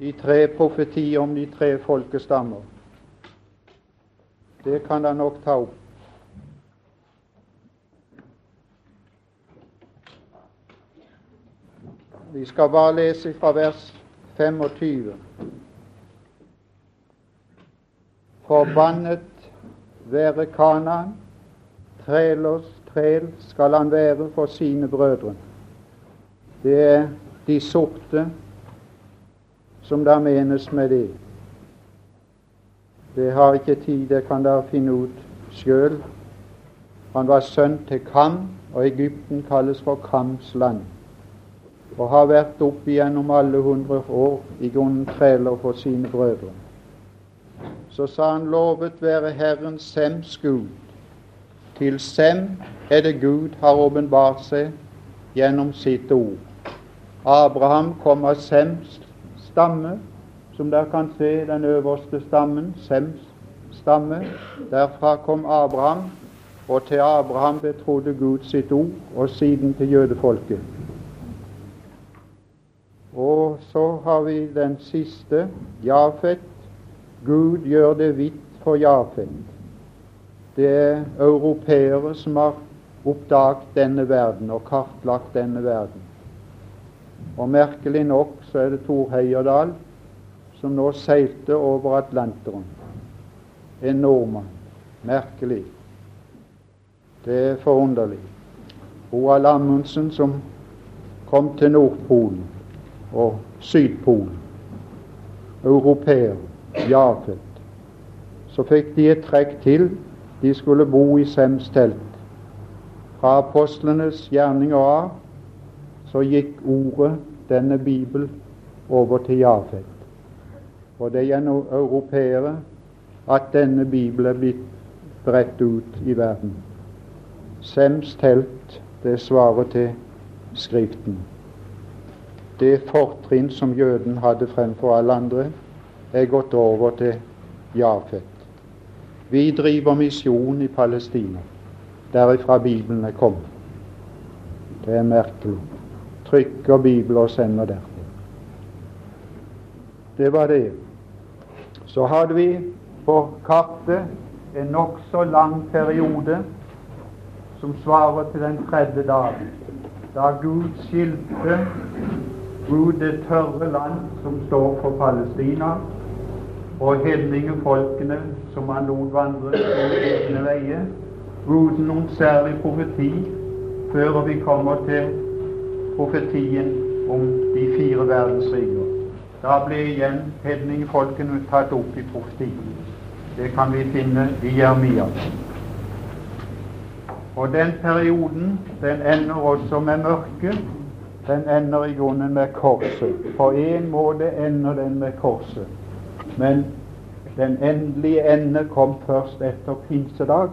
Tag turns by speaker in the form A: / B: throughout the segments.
A: de tre profetier om de tre folkestammer. Det kan han nok ta opp. Vi skal bare lese fra vers 25. Forbannet være Kanaan, trelers trel skal han være for sine brødre. Det er de sorte som da menes med det. Det har ikke tid, det kan dere finne ut sjøl. Han var sønn til Kam, og Egypten kalles for Kams land. Og har vært opp igjennom alle hundre år i grunnen træler for sine brødre. Så sa han, lovet være Herren Sems Gud. Til Sem er det Gud har åpenbart seg gjennom sitt ord. Abraham kom av Sems stamme, som dere kan se, den øverste stammen, Sems stamme. Derfra kom Abraham, og til Abraham betrodde Gud sitt ord, og siden til jødefolket. Og så har vi den siste, Jafet. Gud gjør det hvitt for Jafet. Det er europeere som har oppdaget denne verden og kartlagt denne verden. Og merkelig nok så er det Tor Heyerdahl som nå seilte over Atlanteren. En nordmann. Merkelig. Det er forunderlig. Roald Amundsen som kom til Nordpolen og Sydpolen. Europeer. Jafet. Så fikk de et trekk til. De skulle bo i Sems telt. Fra apostlenes gjerninger av så gikk ordet, denne bibel, over til Jafet. Og det er gjennom europeere at denne bibel er blitt bredt ut i verden. Sems telt, det svarer til Skriften. Det fortrinn som jøden hadde fremfor alle andre, er gått over til Jafet. Vi driver misjon i Palestina, derifra Bibelen er kommet. Det er merkelig. Trykker Bibelen og sender dertil. Det var det. Så hadde vi på kartet en nokså lang periode som svarer til den tredje dagen, da Gud skilte Gud det tørre land som står for Palestina, og hedningefolkene som han lot vandre sine veier, uten noen særlig profeti, før vi kommer til profetien om de fire verdensriker. Da ble igjen hedningfolkene tatt opp i profetien. Det kan vi finne i Jeremia. Og den perioden, den ender også med mørke. Den ender i grunnen med korset. På en måte ender den med korset. Men den endelige ende kom først etter pinsedag,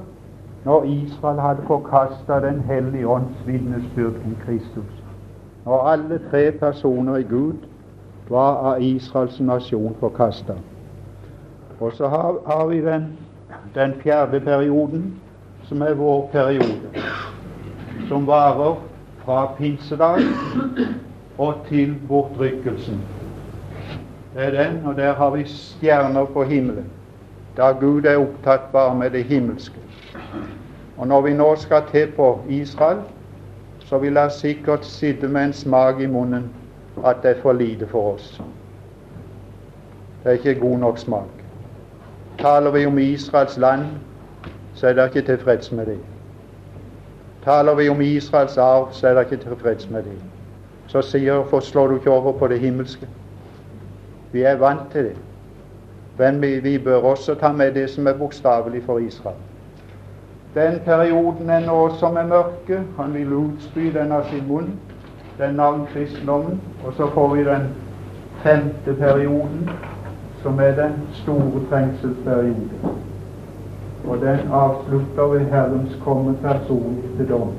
A: når Israel hadde forkasta Den hellige ånds vitnesbyrd om Kristus. Når alle tre personer i Gud var av Israels nasjon forkasta. Og så har, har vi den, den fjerde perioden, som er vår periode, som varer fra pinsedag og til bortrykkelsen. Det er den, og der har vi stjerner på himmelen, da Gud er opptatt bare med det himmelske. Og når vi nå skal til på Israel, så vil jeg sikkert sitte med en smak i munnen at det er for lite for oss. Det er ikke god nok smak. Taler vi om Israels land, så er dere ikke tilfreds med det. Taler vi om Israels arv, så er dere ikke tilfreds med det. Så sier forslår du ikke over på det himmelske. Vi er vant til det. Men vi, vi bør også ta med det som er bokstavelig for Israel. Den perioden er nå som er mørke. Han vil utspy den av sin munn, den navn kristendommen. Og så får vi den femte perioden, som er den store trengselsperiode. Og den avslutter ved Herrens komme personlig til dom.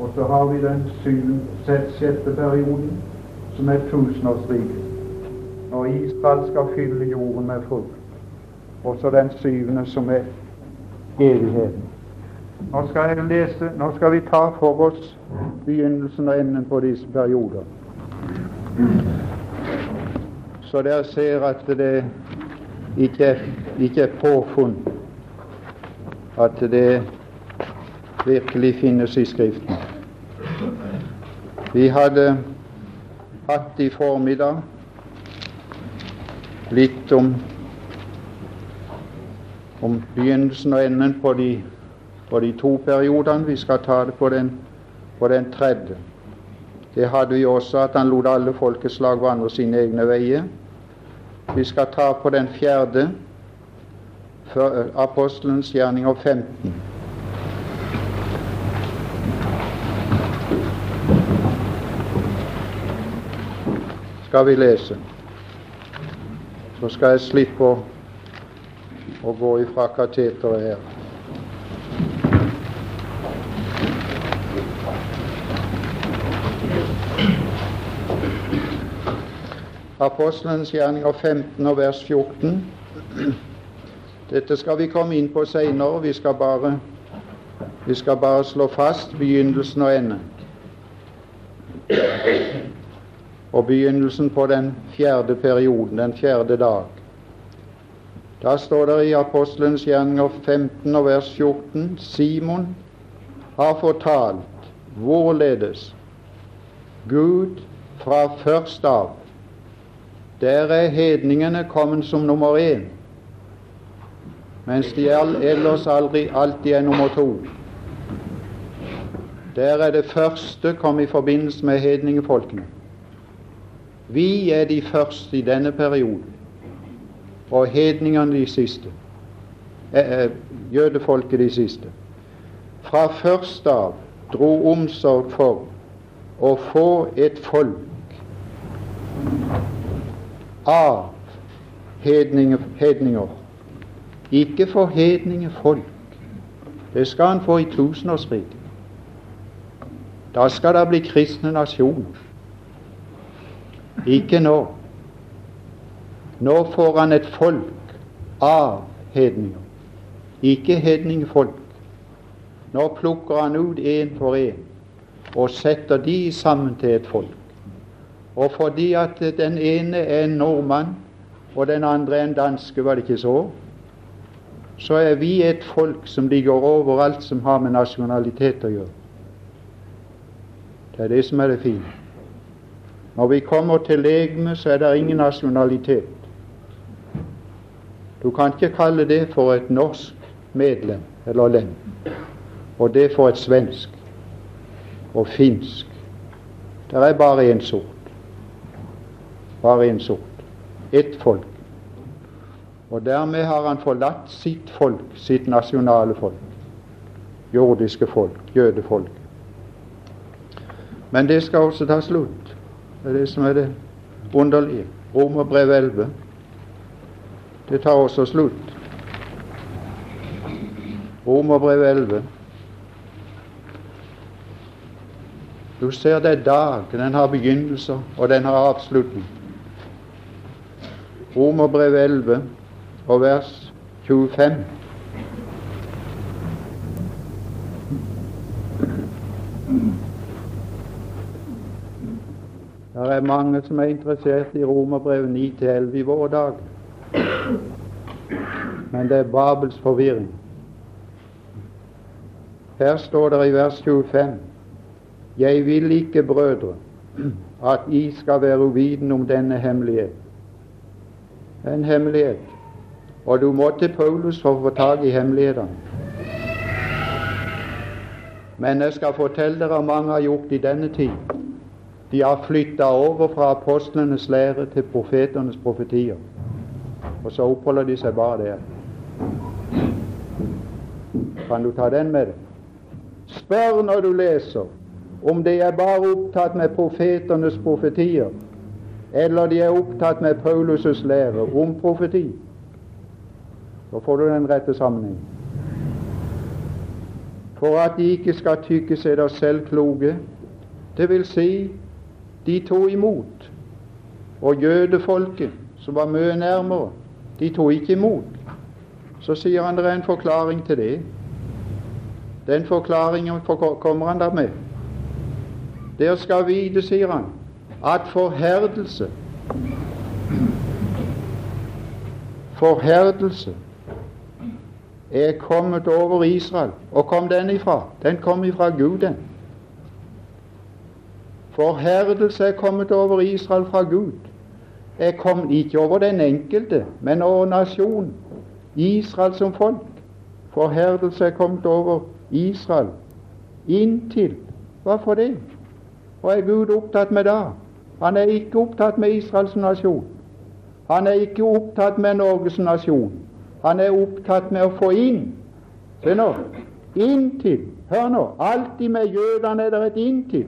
A: Og så har vi den syvende, sjette perioden, som er tusenårsriket når Israel skal fylle jorden med frukt. Og så den syvende, som er evigheten. Nå skal jeg lese, nå skal vi ta for oss begynnelsen og enden på disse perioder. så dere ser at det ikke, ikke er påfunn, at det virkelig finnes i Skriften. Vi hadde hatt i formiddag litt om, om begynnelsen og enden på de, på de, to periodene. Vi skal ta det på den, på den tredje. Det hadde vi også, at han lot alle folkeslag vandre sine egne veier. Vi skal ta på den fjerde, apostelens gjerninger 15. skal vi lese. Så skal jeg slippe å, å gå ifra kateteret her. Apostelens gjerninger 15 og vers 14. Dette skal vi komme inn på seinere. Vi, skal bare, vi skal bare slå fast begynnelsen og enden. Og begynnelsen på den fjerde perioden, den fjerde dag. Da står det i Apostelens gjerninger 15 og vers 14 Simon har fortalt hvorledes Gud fra først av der er hedningene kommet som nummer én, mens de ellers aldri alltid er nummer to. Der er det første kom i forbindelse med hedningefolkene. Vi er de første i denne perioden, og hedningene de siste. Eh, eh, jødefolket de siste. Fra først av dro omsorg for å få et folk av hedninger. Ikke for hedningefolk. Det skal han få i tusenårsriket. Da skal det bli kristne nasjoner. Ikke nå. Nå får han et folk av hedninger, ikke hedningfolk. Nå plukker han ut én for én og setter de sammen til et folk. Og fordi at den ene er en nordmann, og den andre er en danske, var det ikke så? Så er vi et folk som ligger over alt som har med nasjonalitet å gjøre. Det er det som er det fine. Når vi kommer til legeme, så er det ingen nasjonalitet. Du kan ikke kalle det for et norsk medlem eller lem, og det for et svensk og finsk. Det er bare én sort bare en sort. Ett folk. Og dermed har han forlatt sitt folk, sitt nasjonale folk. Jordiske folk, jødefolk. Men det skal også ta slutt. Det er det som er det underlige. Romerbrev 11. Det tar også slutt. Romerbrev 11. Du ser det er dag. Den har begynnelser, og den har avslutning. Romerbrev 11 og vers 25. Det er mange som er interessert i Romerbrev 9-11 i våre dager. Men det er Babels forvirring. Her står det i vers 25 Jeg vil ikke, brødre, at I skal være uvitende om denne hemmelighet en hemmelighet. Og du må til Paulus for å få tak i hemmelighetene. Men jeg skal fortelle dere mange har gjort i denne tid. De har flytta over fra apostlenes lære til profeternes profetier. Og så oppholder de seg bare der. Kan du ta den med deg? Spør når du leser om de er bare opptatt med profeternes profetier, eller de er opptatt med Paulus' lære om profeti, så får du den rette sammenheng. For at de ikke skal tykke seg der selv kloke, det vil si, de tok imot. Og jødefolket, som var mye nærmere, de tok ikke imot. Så sier han det er en forklaring til det. Den forklaringen kommer han da med. Dere skal vite, sier han, at forherdelse forherdelse er kommet over Israel. Og kom den ifra? Den kom ifra Gud, den. Forherdelse er kommet over Israel fra Gud. Er kommet ikke over den enkelte, men over nasjonen. Israel som folk. Forherdelse er kommet over Israel inntil Hva for det? Hva er Gud opptatt med da? Han er ikke opptatt med Israels nasjon. Han er ikke opptatt med Norges nasjon. Han er opptatt med å få inn. Se nå. Inntil. Hør nå. Alltid med jødene er det et inntil.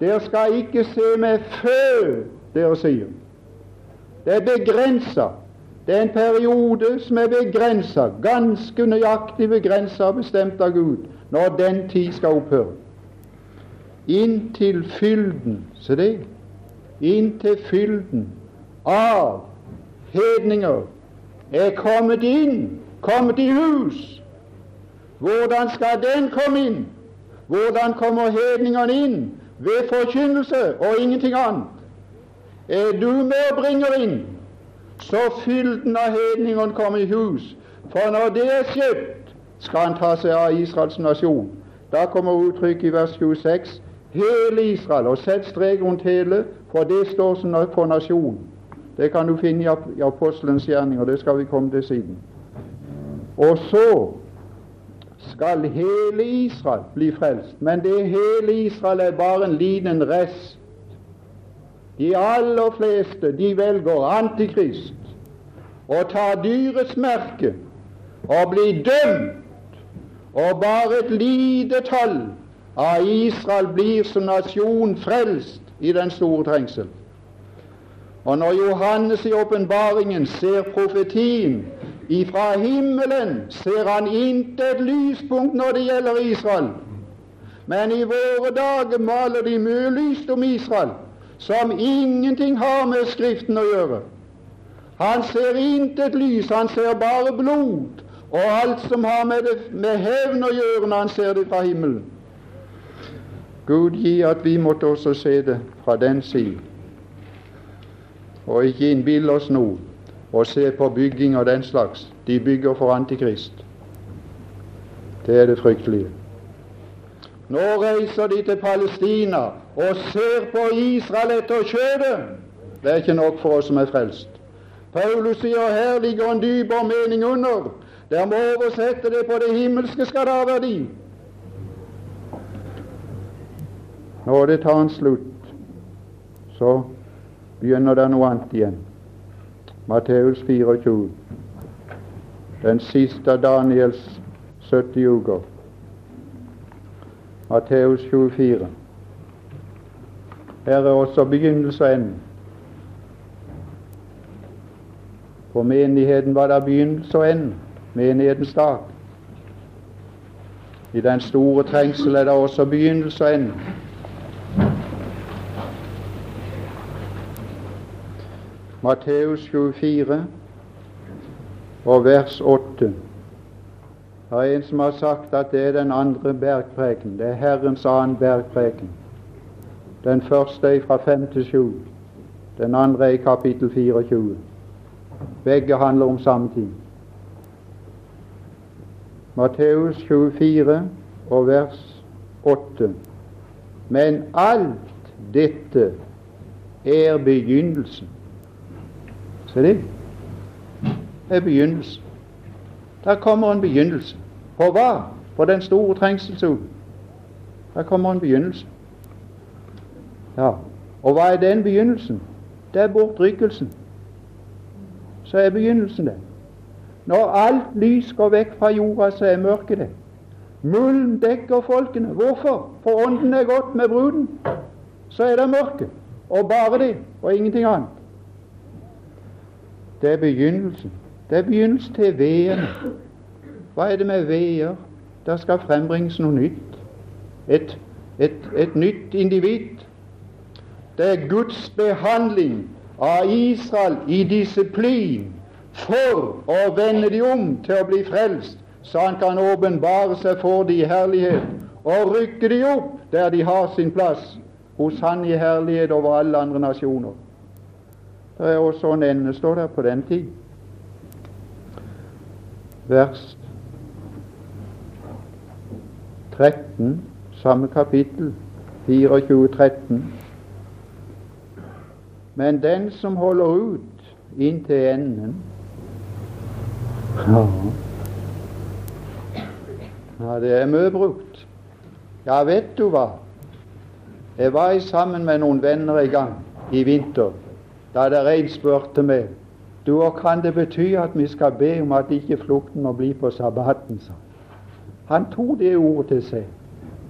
A: Dere skal ikke se med fø, dere sier. Det er begrensa. Det er en periode som er begrensa, ganske nøyaktig begrensa bestemt av Gud, når den tid skal opphøre. Inntil fylden, se det, inntil fylden av hedninger er kommet inn, kommet i hus. Hvordan skal den komme inn? Hvordan kommer hedningene inn? Ved forkynnelse og ingenting annet. Er du med og bringer inn, så fylden av hedningene kommer i hus. For når det er skjedd, skal han ta seg av Israels nasjon. Da kommer uttrykket i vers 26 hele Israel, og sett strek rundt hele, for det står som for nasjon. Det kan du finne i apostelens gjerning, og det skal vi komme til siden. Og så skal hele Israel bli frelst. Men det hele Israel er bare en liten rest. De aller fleste de velger Antikrist og tar dyrets merke og blir dømt. Og bare et lite tall av Israel blir som nasjon frelst i den store trengsel. Og når Johannes i åpenbaringen ser profetien ifra himmelen, ser han intet lyspunkt når det gjelder Israel. Men i våre dager maler de mye lyst om Israel, som ingenting har med Skriften å gjøre. Han ser intet lys, han ser bare blod og alt som har med, det, med hevn å gjøre når han ser det fra himmelen. Gud gi at vi måtte også se det fra den siden og ikke innbille oss nå og se på bygging av den slags. De bygger for Antikrist. Det er det fryktelige. Nå reiser de til Palestina og ser på Israel etter kjødet. Det er ikke nok for oss som er frelst. Paulus sier her ligger en dypere mening under. Der må oversette det på det himmelske skal det ha verdi. Når det tar en slutt, så begynner det noe annet igjen. Matteus 24, den siste av Daniels 70 uker. Matteus 24. Her er også begynnelse og ende. For menigheten var det begynnelse og ende, menighetens dag. I den store trengsel er det også begynnelse og ende. Matteus 24 og vers 8. Det er en som har sagt at det er den andre bergpreken. Det er Herrens annen bergpreken. Den første er fra 5 til 7. Den andre er i kapittel 24. Begge handler om samme ting. Matteus 24 og vers 8. Men alt dette er begynnelsen Se det er begynnelsen. Der kommer en begynnelse. På hva? På den store trengselssolen. Der kommer en begynnelse. Ja, Og hva er den begynnelsen? Det er bortrykkelsen. Så er begynnelsen det. Når alt lys går vekk fra jorda, så er mørket det. Mulden dekker folkene. Hvorfor? For ånden er gått med bruden. Så er det mørke. Og bare det, og ingenting annet. Det er begynnelsen. Det er begynnelsen til vedene. Hva er det med veder? Der skal frembringes noe nytt. Et, et, et nytt individ. Det er Guds behandling av Israel i disiplin for å vende de om til å bli frelst, så han kan åpenbare seg for de i herlighet og rykke de opp der de har sin plass, hos Han i herlighet over alle andre nasjoner. Det er også en ende, står der, på den tid. vers 13, samme kapittel, 24-13. Men den som holder ut inntil enden ja. ja, det er mye brukt. Ja, vet du hva? Jeg var sammen med noen venner i gang i vinter, da det en spurte meg du, kan det bety at vi skal be om at ikke flukten må bli på sabbaten? sa Han tok det ordet til seg.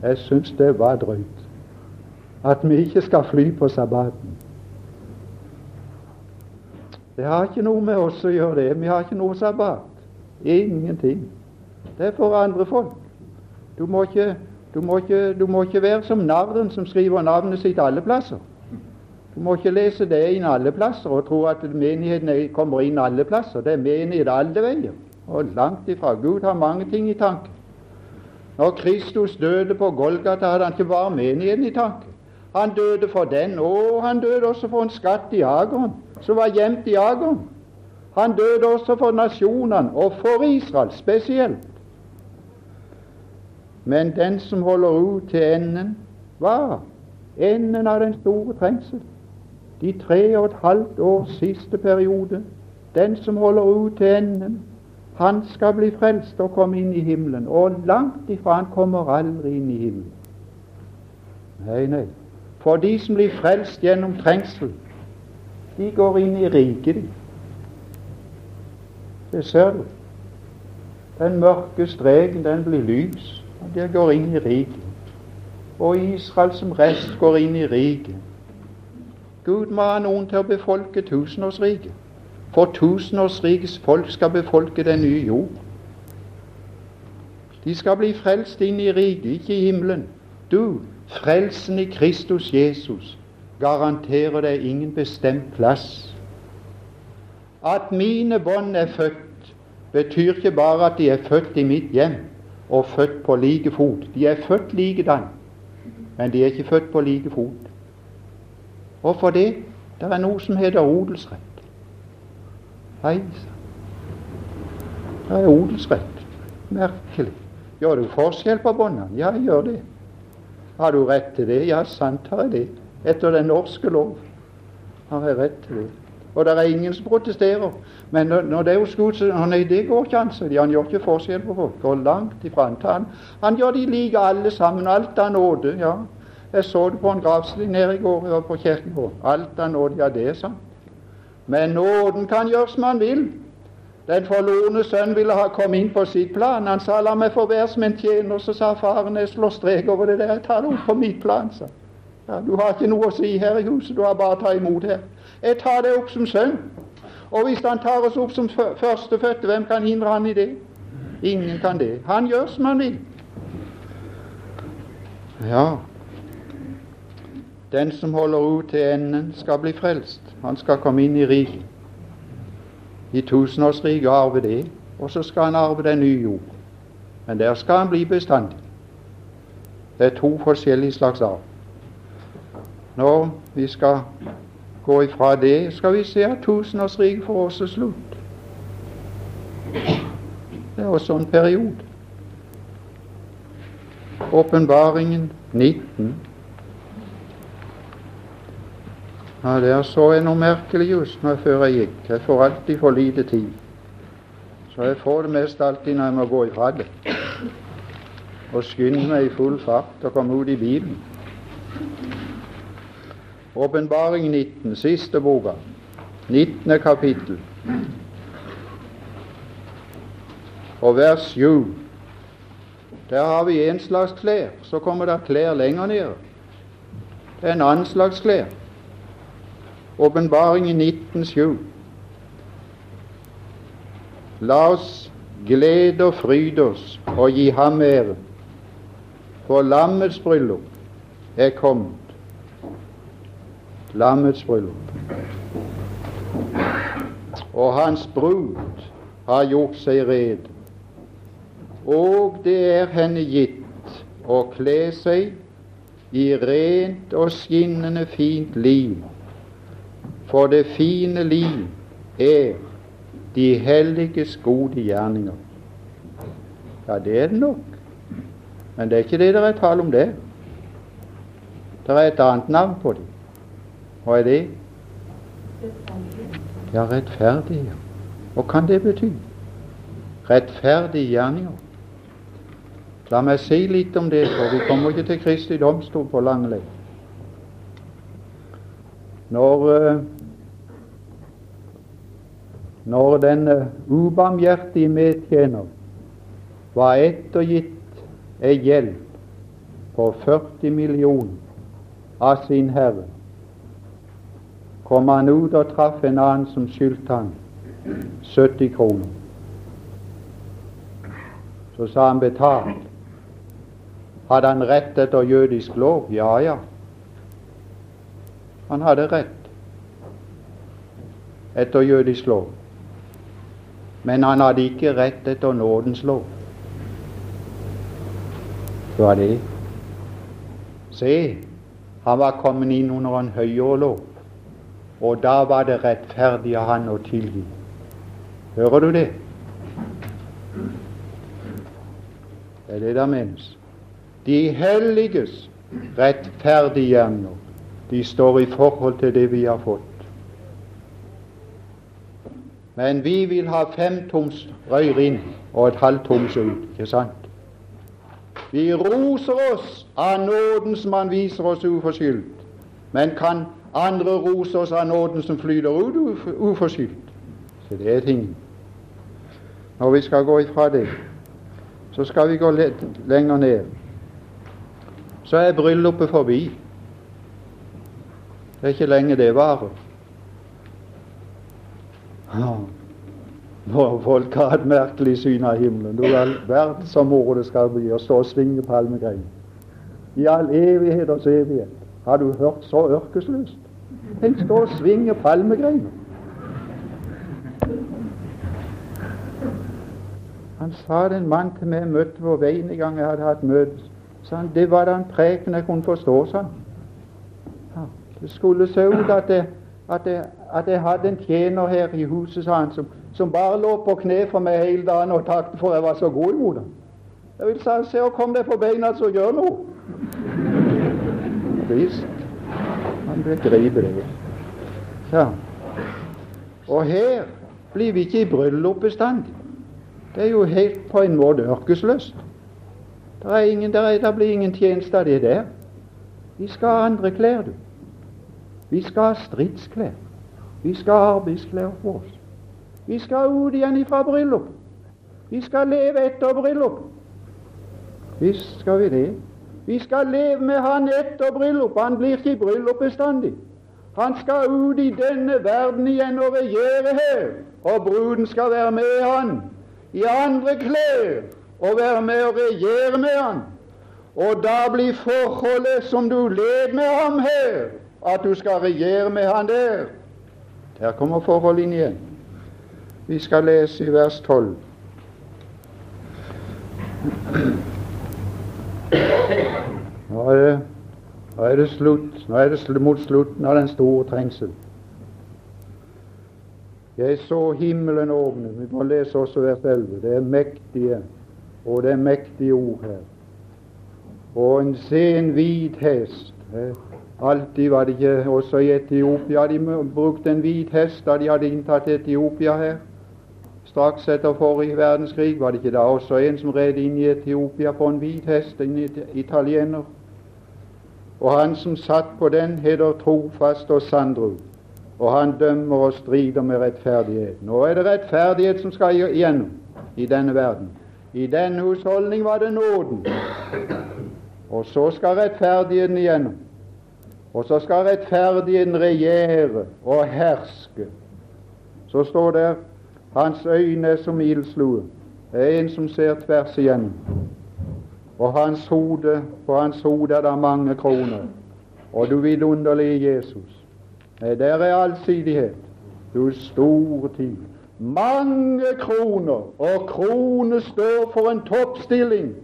A: Jeg syns det var drøyt. At vi ikke skal fly på sabbaten. Det har ikke noe med oss å gjøre, det. Vi har ikke noe sabbat. Ingenting. Det er for andre folk. Du må ikke du må, ikke, du må ikke være som narren som skriver navnet sitt alle plasser. Du må ikke lese det inn alle plasser og tro at menigheten kommer inn alle plasser. Det er menighet alle veier, og langt ifra. Gud har mange ting i tanke. Når Kristus døde på Golgata, hadde han ikke bare menigheten i tanke. Han døde for den, og han døde også for en skatt i Ageren, som var gjemt i Ageren. Han døde også for nasjonene, og for Israel spesielt. Men den som holder ut til enden, hva? Enden av den store trengsel. De tre og et halvt års siste periode. Den som holder ut til enden, han skal bli frelst og komme inn i himmelen. Og langt ifra han kommer aldri inn i himmelen. Nei, nei. For de som blir frelst gjennom trengsel, de går inn i riket, de. Det ser du. Den mørke streken, den blir lys. Og der går inn i riket. Og Israel som rest går inn i riket. Gud må ha noen til å befolke tusenårsriket. For tusenårsrikets folk skal befolke den nye jord. De skal bli frelst inn i riket, ikke i himmelen. Du, frelsen i Kristus Jesus, garanterer deg ingen bestemt plass. At mine bånd er født, betyr ikke bare at de er født i mitt hjem og født på like fot. De er født likedan, men de er ikke født på like fot. Hvorfor det? Det er noe som heter odelsrett. Hei Det er odelsrett. Merkelig. Gjør du forskjell på båndene? Ja, jeg gjør det. Har du rett til det? Ja, sant har jeg det. Etter den norske lov har jeg rett til det. Og det er ingen som protesterer. Men når, det er så nei, det går ikke an. Han gjør ikke forskjell på folk. Går langt ifra. Han, han gjør de like alle sammen. Alt av nåde. ja. Jeg så det på en gravslig nede i går. Var på kirkegården. Alt av nåde. Ja, det er sant. Men nåden kan gjøre som han vil. Den forlorne sønn ville ha kommet inn på sitt plan. Han sa 'la meg få være som en tjener'. Så sa faren 'jeg slår strek over det der, jeg tar det opp på mitt plan', sa ja, 'Du har ikke noe å si her i huset, du har bare å ta imot her'. Jeg tar det opp som sønn. Og hvis han tar oss opp som førstefødte, hvem kan hindre han i det? Ingen kan det. Han gjør som han vil. Ja, den som holder ut til enden, skal bli frelst. Han skal komme inn i riket. I tusenårsriket arve det, og så skal han arve den nye jord. Men der skal han bli bestandig. Det er to forskjellige slags arv. Når vi skal gå ifra det, skal vi se at tusenårsriket for oss er slutt. Det er også en periode. Åpenbaringen 19. Ja, Der så jeg noe merkelig just nå før jeg gikk. Jeg får alltid for lite tid. Så jeg får det mest alltid når jeg må gå ifra det. Og skynde meg i full fart og komme ut i bilen. Åpenbaring 19, siste boka, 19. kapittel, og vers 7. Der har vi en slags klær. Så kommer det klær lenger ned. Det er en annen slags klær. Åpenbaringen 19.7. La oss glede og fryde oss og gi ham ære, for lammets bryllup er kommet lammets bryllup. Og hans brud har gjort seg red, og det er henne gitt å kle seg i rent og skinnende fint liv, for det fine liv er de helliges gode gjerninger. Ja, det er det nok. Men det er ikke det det er tale om det. Det er et annet navn på dem. Hva er det? Ja, rettferdige. Hva kan det bety? Rettferdige gjerninger. La meg si litt om det, for vi kommer ikke til Kristi domstol på lang lei. Når, eh, når denne ubarmhjertige medtjener var ettergitt ei gjeld på 40 millioner av sin herre, kom han ut og traff en annen som skyldte han 70 kroner. Så sa han betalt. Hadde han rett etter jødisk lov? Ja, ja. Han hadde rett etter jødisk lov. Men han hadde ikke rett etter nådens lov. Det var det. Se, han var kommet inn under en høyere lov, og da var det rettferdig av han å tilgi. Hører du det? Det er det der menes. De helliges rettferdige gjerninger, de står i forhold til det vi har fått. Men vi vil ha fem toms røyr inn og et halvt toms ut, ikke sant? Vi roser oss av nåden som Han viser oss uforskyldt. Men kan andre rose oss av nåden som flyter ut uforskyldt? Så det er tingen. Når vi skal gå ifra det, så skal vi gå litt lenger ned. Så er bryllupet forbi. Det er ikke lenge det varer. Ja. Folk har et merkelig syn av himmelen. Du all verden så moro det skal bli å stå og svinge palmegrein. I all evighet og evighet. Har du hørt så ørkesløst? En stå og svinge palmegreiner. Han sa det en mann til meg møtte på veien en gang jeg hadde hatt møte. Sa han, Det var da en preken jeg kunne forstå, sa han. Det skulle se ut at det, at, jeg, at jeg hadde en tjener her i huset, sa han, som som bare lå på kne for meg hele dagen og takket for jeg var så god imot ham. Jeg vil si se og kom deg på beina, så gjør noe. Visst. Han begriper det. Ja. Og her blir vi ikke i bryllup bestandig. Det er jo helt på en måte ørkesløst. Det, er ingen, der, er, der blir ingen tjeneste av det der. Vi skal ha andre klær, du. Vi skal ha stridsklær. Vi skal ha arbeidsklær på oss. Vi skal ut igjen ifra bryllup. Vi skal leve etter bryllup. Visst skal vi det. Vi skal leve med Han etter bryllup. Han blir ikke i bryllup bestandig. Han skal ut i denne verden igjen og regjere her, og bruden skal være med han i andre klær og være med og regjere med han. Og da blir forholdet som du led med ham her, at du skal regjere med han der. Der kommer forholdet inn igjen. Vi skal lese i vers 12. Nå er, det, nå er det slutt. Nå er det mot slutten av den store trengsel. Jeg så himmelen åpne. Vi må lese også vers 11. Det er mektige, og det er mektige ord her. Og en se en hvit hest. Alltid var det ikke også i Etiopia de brukte en hvit hest da de hadde inntatt Etiopia her. Straks etter forrige verdenskrig var det ikke da også en som red inn i Etiopia på en hvit hest, en italiener. Og han som satt på den, heter trofast og sandru. Og han dømmer og strider med rettferdighet. Nå er det rettferdighet som skal igjennom i denne verden. I denne husholdning var det nåden. Og så skal rettferdigheten igjennom. Og så skal rettferdigheten regjere og herske. Så står det hans øyne er som ildsloe, er en som ser tvers igjennom. Og hans hode, på hans hode er det mange kroner. Og du vidunderlige Jesus. Der er allsidighet. Du store tid. Mange kroner, og kroner står for en toppstilling.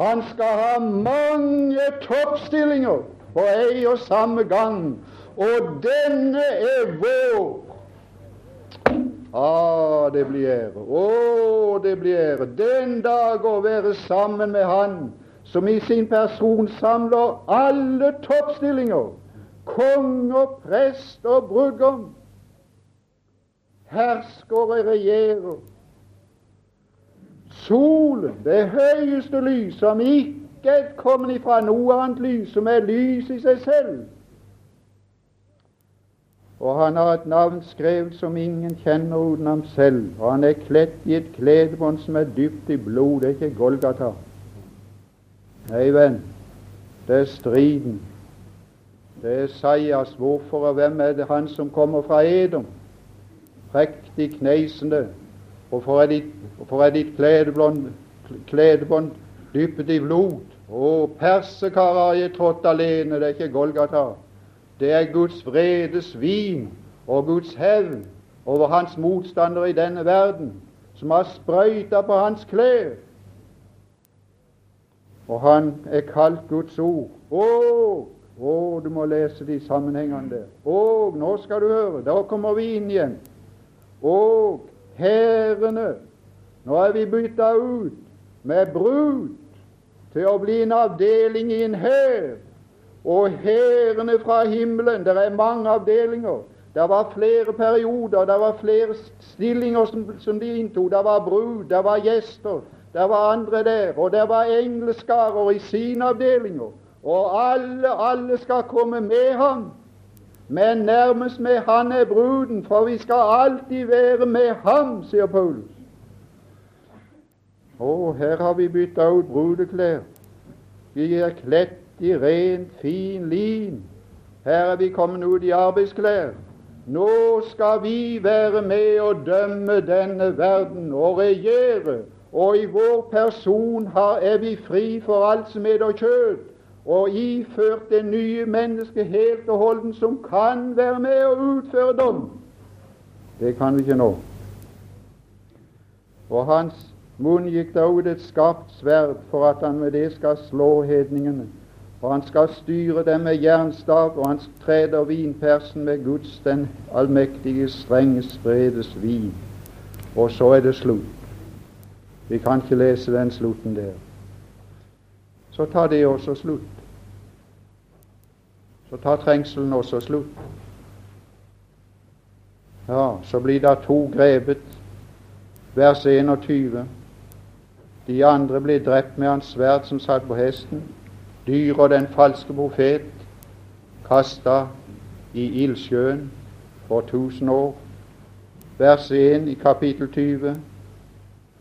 A: Han skal ha mange toppstillinger på ei og samme gang. Og denne er vår Ah, det blir ære. Å, det blir ære. Den dag å være sammen med Han som i sin person samler alle toppstillinger. Konge, prest og brudgom. Herskere regjerer. Solen, det høyeste lys, som ikke er kommet ifra noe annet lys, som er lys i seg selv. Og han har et navn skrevet som ingen kjenner uten ham selv, og han er kledt i et kledebånd som er dypt i blod. Det er ikke Golgata. Nei, venn, det er striden. Det er Sajas. Hvorfor og hvem er det han som kommer fra Edom? Prektig kneisende. Hvorfor er ditt, er ditt kledebånd, kledebånd dyppet i blod? Å, persekar har jeg trådt alene, det er ikke Golgata. Det er Guds vrede svin og Guds hevn over hans motstandere i denne verden, som har sprøyta på hans klær. Og han er kalt Guds ord. Å, å, du må lese de sammenhengene der. Og, nå skal du høre, da kommer vi inn igjen. Og hærene Nå er vi bytta ut med brud til å bli en avdeling i en hær. Og hærene fra himmelen Det er mange avdelinger. Det var flere perioder, det var flere stillinger som, som de inntok. Det var brud, det var gjester, det var andre der, og det var engleskarer i sine avdelinger. Og alle, alle skal komme med ham. Men nærmest med Han er bruden, for vi skal alltid være med ham, sier Paulus. Å, her har vi bytta ut brudeklær. Vi er kledt i rent, fin lin. Her er vi kommet ut i arbeidsklær. Nå skal vi være med og dømme denne verden og regjere og i vår person er vi fri for alt som er kjød, og iført det nye mennesket helt og holden, som kan være med og utføre dom. Det kan vi ikke nå. Og hans munn gikk da ut et skarpt sverd for at han med det skal slå hedningene. Og han skal styre dem med jernstav, og han treder vinpersen med Guds den allmektige, streng spredes vin. Og så er det slutt. Vi kan ikke lese den slutten der. Så tar det også slutt. Så tar trengselen også slutt. Ja, så blir det to grepet. Vers 21. De andre ble drept med hans sverd som satt på hesten. Dyr og den falske profet kasta i ildsjøen for tusen år. Vers 1 i kapittel 20.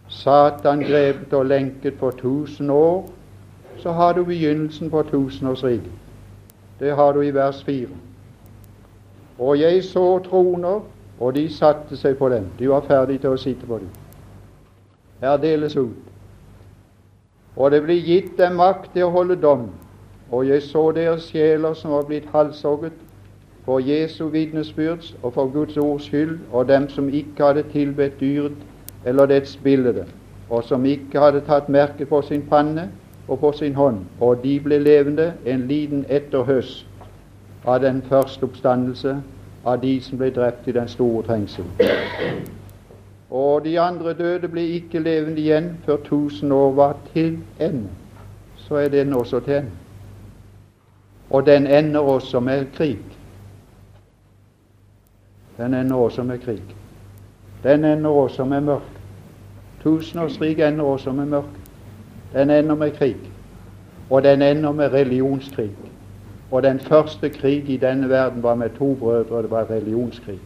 A: Satan grepet og lenket for tusen år, så har du begynnelsen på tusenårsriket. Det har du i vers 4. Og jeg så troner, og de satte seg på dem. De var ferdige til å sitte på dem. Her deles ut. Og det ble gitt dem makt til å holde dom. Og jeg så deres sjeler som var blitt halshogget for Jesu vitnesbyrds og for Guds ords skyld, og dem som ikke hadde tilbedt dyret eller dets bilde, og som ikke hadde tatt merke på sin panne og på sin hånd, og de ble levende en liten etterhøst av den første oppstandelse av de som ble drept i den store trengsel. Og de andre døde ble ikke levende igjen før tusen år var til ende. Så er den også til ende. Og den ender også med krig. Den ender også med krig. Den ender også med mørke. Tusenårsriket ender også med mørke. Den ender med krig. Og den ender med religionskrig. Og den første krig i denne verden var med to brødre, og det var religionskrig.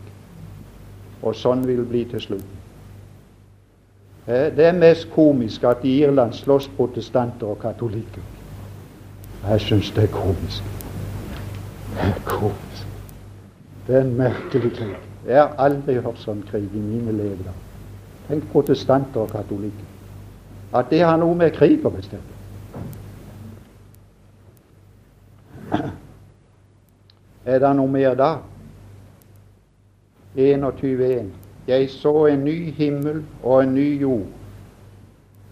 A: Og sånn vil det bli til slutt. Det er mest komisk at i Irland slåss protestanter og katolikker. Jeg syns det er komisk. Det er komisk. Det er en merkelig krig. Jeg har aldri hørt sånn krig i mine levedager. Tenk protestanter og katolikker. At det har noe med krig å bestemme. Er det noe mer da? 21.1. Jeg så en ny himmel og en ny jord.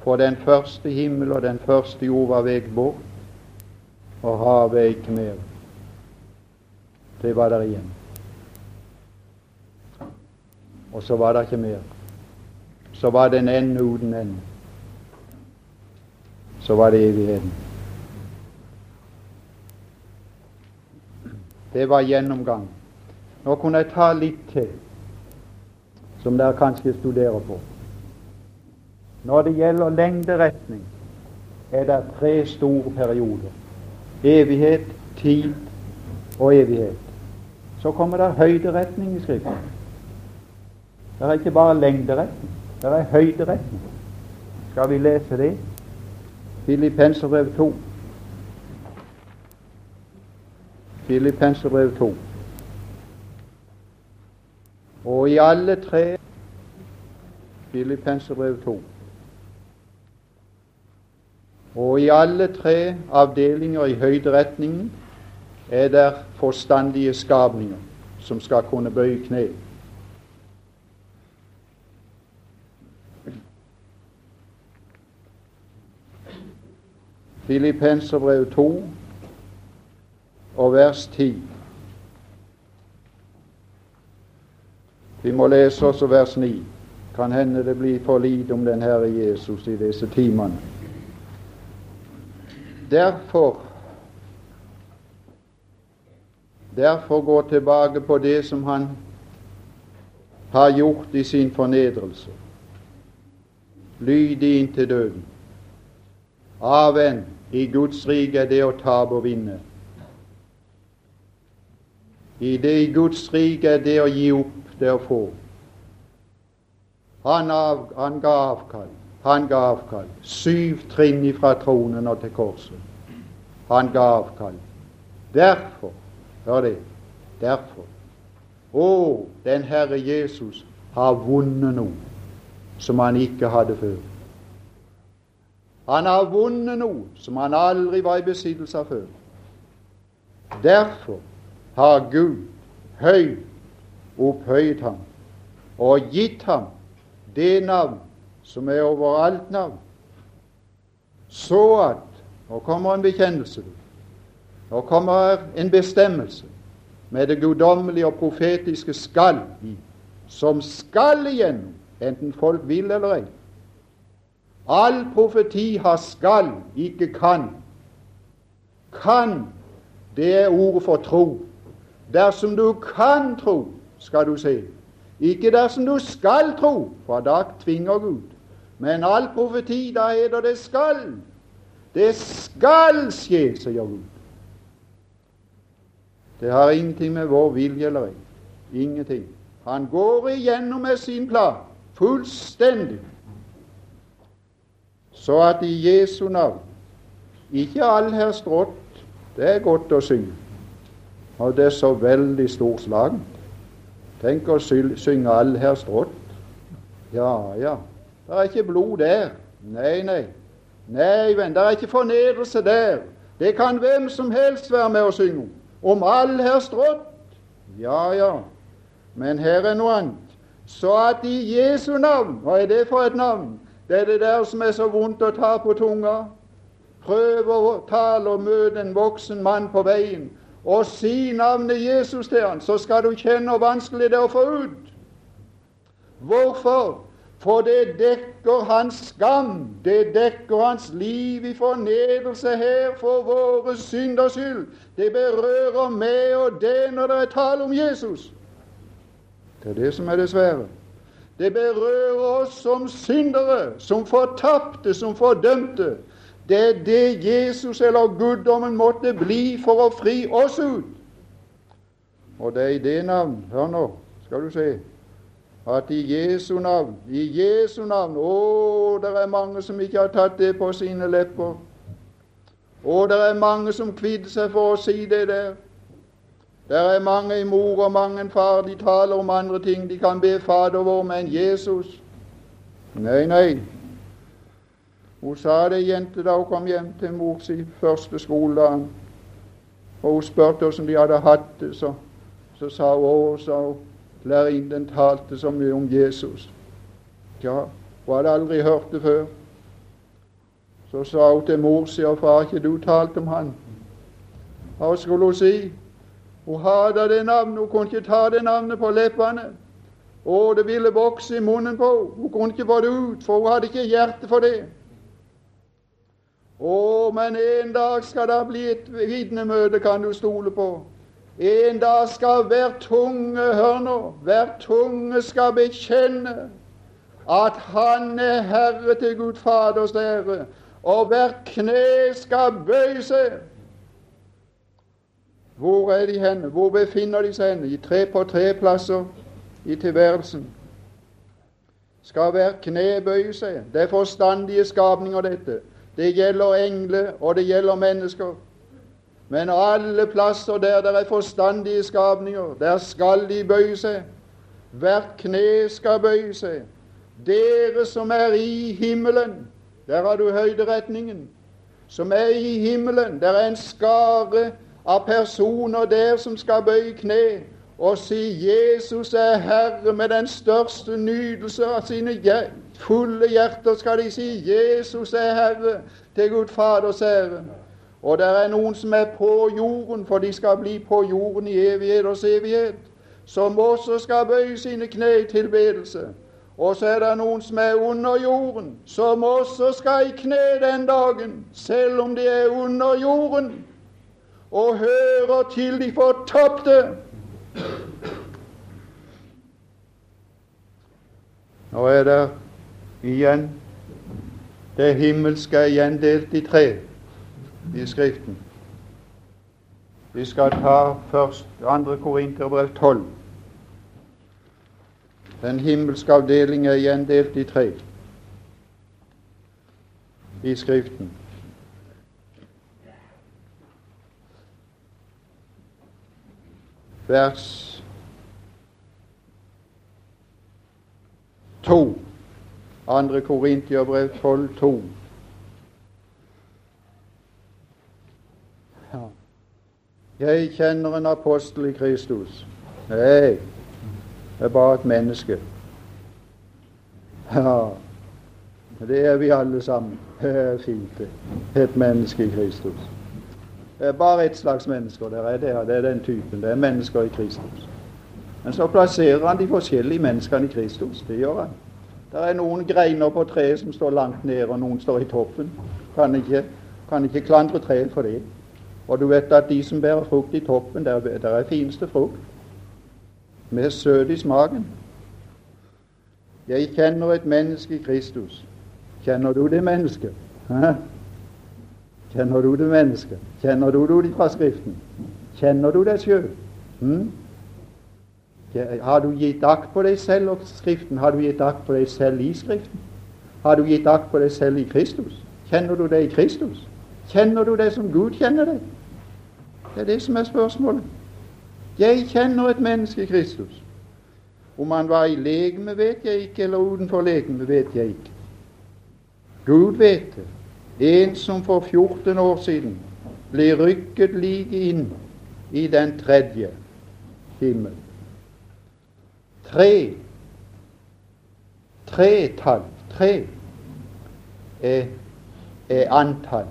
A: For den første himmel og den første jord var vekk bort, og havet er ikke mer. Det var der igjen. Og så var det ikke mer. så var det en ende uten ende. Så var det evigheten. Det var gjennomgang. Nå kunne jeg ta litt til, som dere kanskje studerer på. Når det gjelder lengderetning, er det tre store perioder. Evighet, tid og evighet. Så kommer det høyderetning i Skriften. Det er ikke bare lengderetning, det er høyderetning. Skal vi lese det? Filippenserbrev 2. Filippenserbrev 2. Og i alle tre Filippenserbrev 2. Og i alle tre avdelinger i høyderetningen er det forstandige skapninger som skal kunne bøye kne. Filippenserbrev 2 og vers 10. Vi må lese også vers 9. Kan hende det blir for lite om den Herre Jesus i disse timene. Derfor Derfor gå tilbake på det som han har gjort i sin fornedrelse. Lydig inntil døden. Avvend. i Guds rike er det å tape og vinne. I det i Guds rike er det å gi opp, det å få. Han, av, han ga avkall. Han ga avkall. Syv trinn fra tronen og til korset. Han ga avkall. Derfor, hør det, derfor Å, den Herre Jesus har vunnet noe som han ikke hadde før. Han har vunnet noe som han aldri var i besittelse av før. Derfor har Gud høyt opphøyet ham og gitt ham det navn som er over alt navn, så at Nå kommer en bekjennelse. Nå kommer en bestemmelse med det guddommelige og profetiske skal i, som skal igjennom, enten folk vil eller ei. All profeti har skal, ikke kan. Kan, det er ordet for tro. Dersom du kan tro, skal du se. Ikke dersom du skal tro, for da tvinger Gud. Men all profeti, da heter det skal. Det skal skje, sier Gud. Det har ingenting med vår vilje eller ei. Ingenting. Han går igjennom med sin plan fullstendig så at i Jesu navn Ikke all her strått, det er godt å synge. Og det er så veldig storslagent. Tenk å synge all her strått. Ja, ja. Det er ikke blod der. Nei, nei. Nei, venn, det er ikke fornedrelse der. Det kan hvem som helst være med å synge om. all her strått. Ja, ja. Men her er noe annet. Så at i Jesu navn Hva er det for et navn? Det er det der som er så vondt å ta på tunga. Prøve å tale og møte en voksen mann på veien og si navnet Jesus til han, så skal du kjenne hvor vanskelig det er å få ut. Hvorfor? For det dekker hans skam, det dekker hans liv i fornedrelse her for våre synders skyld. Det berører meg og det når det er tale om Jesus. Det er det som er det svære. Det berører oss som syndere, som fortapte, som fordømte. Det er det Jesus eller guddommen måtte bli for å fri oss ut. Og det er i det navn Hør nå, skal du se. At i Jesu navn, i Jesu navn Å, det er mange som ikke har tatt det på sine lepper. Å, det er mange som kvidder seg for å si det der. Det er mange i mor og mange en far, de taler om andre ting. De kan be Fader vår, men Jesus Nei, nei. Hun sa det jente da hun kom hjem til mor si første skoledagen. Og hun spurte hvordan de hadde hatt det. Så, så sa hun å, sa hun, lærerinnen talte så mye om Jesus. Ja, hun hadde aldri hørt det før. Så sa hun til mor si og far, ikke du talt om han? Hva skulle hun si? Hun hata det navnet, hun kunne ikke ta det navnet på leppene. Og det ville vokse i munnen på henne. Hun kunne ikke få det ut, for hun hadde ikke hjerte for det. Å, men en dag skal det bli et vitnemøte, kan du stole på. En dag skal hver tunge, hør nå, hver tunge skal bekjenne at Han er Herre til Gud Faders ære, og hvert kne skal bøye seg. Hvor er de henne? Hvor befinner de seg henne? I tre på tre plasser i tilværelsen. Skal hvert kne bøye seg. Det er forstandige skapninger, dette. Det gjelder engler, og det gjelder mennesker. Men alle plasser der det er forstandige skapninger, der skal de bøye seg. Hvert kne skal bøye seg. Dere som er i himmelen, der har du høyderetningen. Som er i himmelen, der er en skare av personer der som skal bøye kne og si Jesus er Herre med den største nydelse av sine fulle hjerter skal de si Jesus er Herre til Gud Faders ære. Og det er noen som er på jorden, for de skal bli på jorden i evigheters evighet, som også skal bøye sine kne i tilbedelse. Og så er det noen som er under jorden, som også skal i kne den dagen, selv om de er under jorden, og hører til de fortapte. Nå er det igjen det himmelske er gjendelt i tre i Skriften. Vi skal ta først 2. Korinterbrev 12. Den himmelske avdeling er gjendelt i tre i Skriften. Vers 2. 2. Korintiabrev 12, 2. Jeg kjenner en apostel i Kristus. Nei, det er bare et menneske. Ja, det er vi alle sammen. Det er fint, det. Et menneske i Kristus. Det er bare ett slags mennesker. Det er, det, det er den typen. Det er mennesker i Kristus. Men så plasserer han de forskjellige menneskene i Kristus. Det gjør han. Det er noen greiner på treet som står langt nede, og noen står i toppen. Kan ikke, kan ikke klandre treet for det. Og du vet at de som bærer frukt i toppen, der, der er fineste frukt. Med søt i smaken. Jeg kjenner et menneske Kristus. Kjenner du det mennesket? Kjenner du det mennesket? Kjenner du det fra Skriften? Kjenner du deg sjøl? Hm? Har du gitt akt på deg selv og Skriften? Har du gitt akt på deg selv i Skriften? Har du gitt akt på deg selv i Kristus? Kjenner du deg i Kristus? Kjenner du det som Gud kjenner deg? Det er det som er spørsmålet. Jeg kjenner et menneske i Kristus. Om han var i legeme, vet jeg ikke, eller utenfor legeme, vet jeg ikke. Gud vet det. En som for 14 år siden ble rykket like inn i den tredje himmel. Tre Tretall. Tre er, er antall.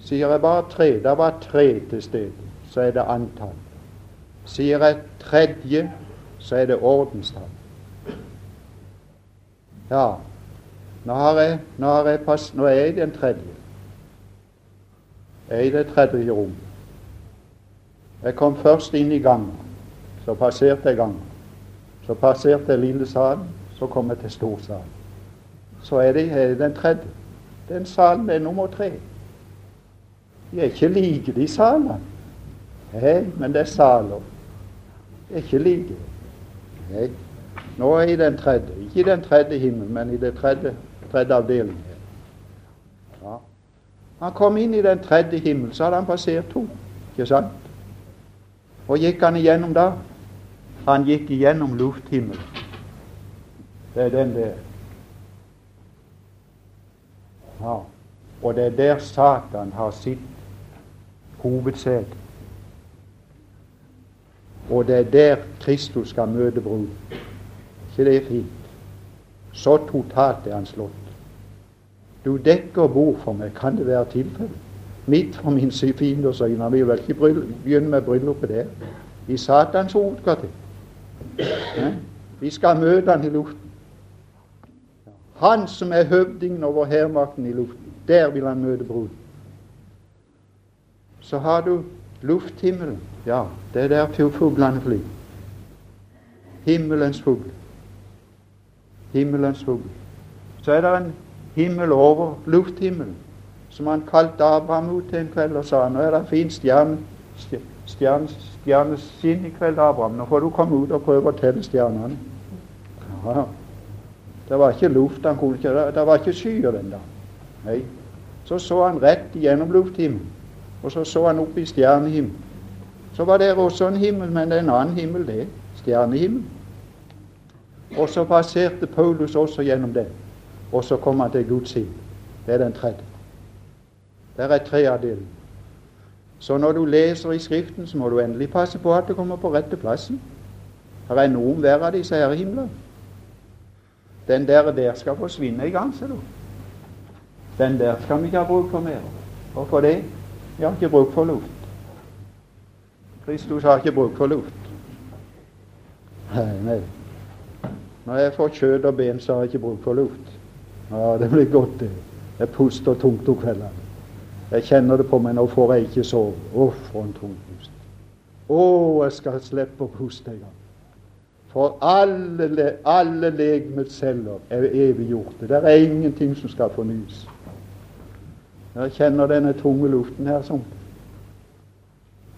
A: Sier jeg bare tre, det var tre til stede, så er det antall. Sier jeg tredje, så er det ordenstall. Ja, nå, har jeg, nå, har jeg pass, nå er jeg i den tredje. Jeg er i det tredje rom. Jeg kom først inn i gangen. Så passerte jeg gangen. Så passerte jeg lille salen. Så kom jeg til storsalen. Så er det, den tredje. Den salen er nummer tre. Jeg er ikke like, de salene. Nei, men det er saler. Jeg er ikke like. Hei. Nå er jeg i den tredje. Ikke i den tredje himmelen, men i den tredje, tredje avdelingen. Han kom inn i den tredje himmelen, så hadde han passert to. Ikke sant? Og gikk han igjennom da? Han gikk igjennom lufthimmelen. Det er den der. Ja. Og det er der Satan har sitt hovedsete. Og det er der Kristus skal møte brud. ikke det er fint? Så totalt er han slått. Du dekker bord for meg, kan det være tilfellet? Midt for min fienders øyne. Han vil vel ikke begynne med bryllupet der? I Satans hovedkvarter. Vi skal møte han i luften. Han som er høvdingen over hærmakten i luften. Der vil han møte bruden. Så har du lufthimmelen. Ja, det er der fuglene flyr. Himmelens fugl. Himmelens fugl. Så er det en himmel over lufthimmelen, som han kalte Abraham ut til en kveld og sa nå er det fin stjerne, stjerne, stjerneskinn i kveld, Abraham. Nå får du komme ut og prøve å telle stjernene. Ja, det var ikke luft, han kunne ikke, det var ikke skyer da. Nei. Så så han rett gjennom lufthimmelen, og så så han opp i stjernehimmelen. Så var det også en himmel, men det er en annen himmel, det. Stjernehimmel. Og så passerte Paulus også gjennom det. Og så kom han til Guds himmel. Det er den tredje. Der er tre av delene. Så når du leser i Skriften, så må du endelig passe på at det kommer på rette plassen. Her er noe om hver av disse her himler. Den der der skal forsvinne i gang, ser du. Den der skal vi ikke ha bruk for mer. Hvorfor det? Vi har ikke bruk for luft. Kristus har ikke bruk for luft. Nei, nei. Når jeg får kjøtt og ben, så har jeg ikke bruk for luft. Ja, det blir godt, det. Jeg puster tungt om kveldene. Jeg kjenner det på meg, nå får jeg ikke sove. Å, for en tung pust. Å, jeg skal slippe å puste en gang. For alle, alle legemets celler er eviggjorte. Det er ingenting som skal fornyes. Jeg kjenner denne tunge luften her sånn.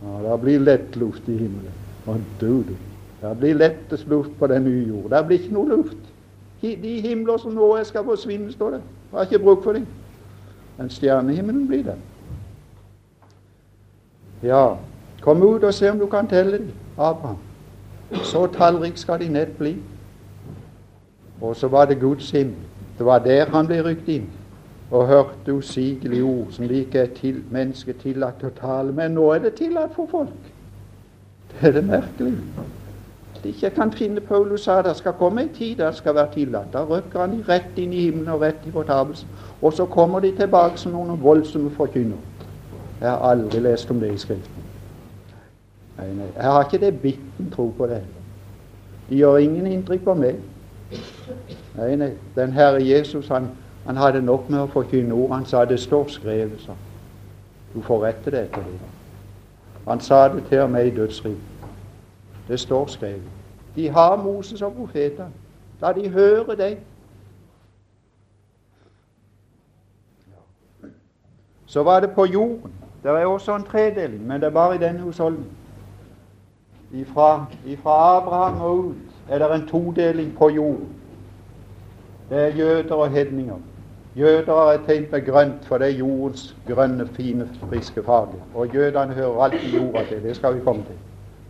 A: Ja, det blir lett luft i himmelen. Å, du, du. Det blir lettest luft på den nye jord. Det blir ikke noe luft. De himler som nå er, skal forsvinne, står det. Jeg har ikke bruk for dem. Men stjernehimmelen blir den. Ja, kom ut og se om du kan telle dem, Abraham. Så tallrik skal de nett bli. Og så var det Guds himmel. Det var der han ble rykt inn og hørte usigelige ord som det ikke er til, mennesket tillatt å tale. Men nå er det tillatt for folk. Det er det merkelige ikke kan finne Paulus sa det skal komme en tid der det skal være tillatt. Da røkker han rett inn i himmelen og rett i fortapelsen. Og så kommer de tilbake som noen voldsomme forkynnere. Jeg har aldri lest om det i Skriften. Nei, nei. Jeg har ikke det bitten tro på det. De gjør ingen inntrykk på meg. Nei, nei. Den Herre Jesus han, han hadde nok med å forkynne ord. Han sa det står skrevet, sa Du får rette det etter det. Han sa det til meg i dødsriket. Det står skrevet. De har Moses og profetene. Da de hører deg. Så var det på jorden. Det er også en tredeling, men det er bare i denne husholdningen. Ifra, ifra Abraham og ut er det en todeling på jorden. Det er jøder og hedninger. Jøder er tegn med grønt, for det er jordens grønne, fine, friske farge. Og jødene hører alltid jorda til. Det skal vi komme til.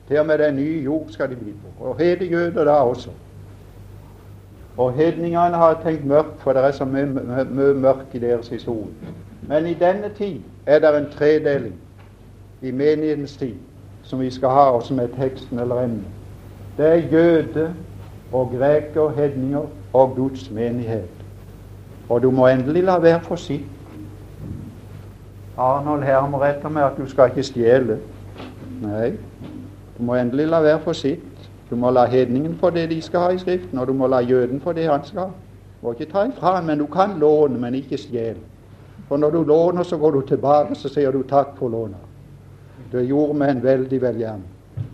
A: Til og med den nye jord skal de bli på. Og hede jøder da også. Og hedningene har tenkt mørkt, for det er så mye, mye mørk i deres historie. Men i denne tid er det en tredeling i menighetens tid som vi skal ha, og er teksten eller emnet. Det er jøde og greker, hedninger og Guds menighet. Og du må endelig la være for sitt. Arnold hermer etter meg at du skal ikke stjele. Nei, du må endelig la være for sitt. Du må la hedningen få det de skal ha i Skriften, og du må la jøden få det han skal ha. Du må ikke ta ifra men du kan låne, men ikke stjele. For når du låner, så går du tilbake, så sier du takk for lånet. Det gjorde meg en veldig velgjerning.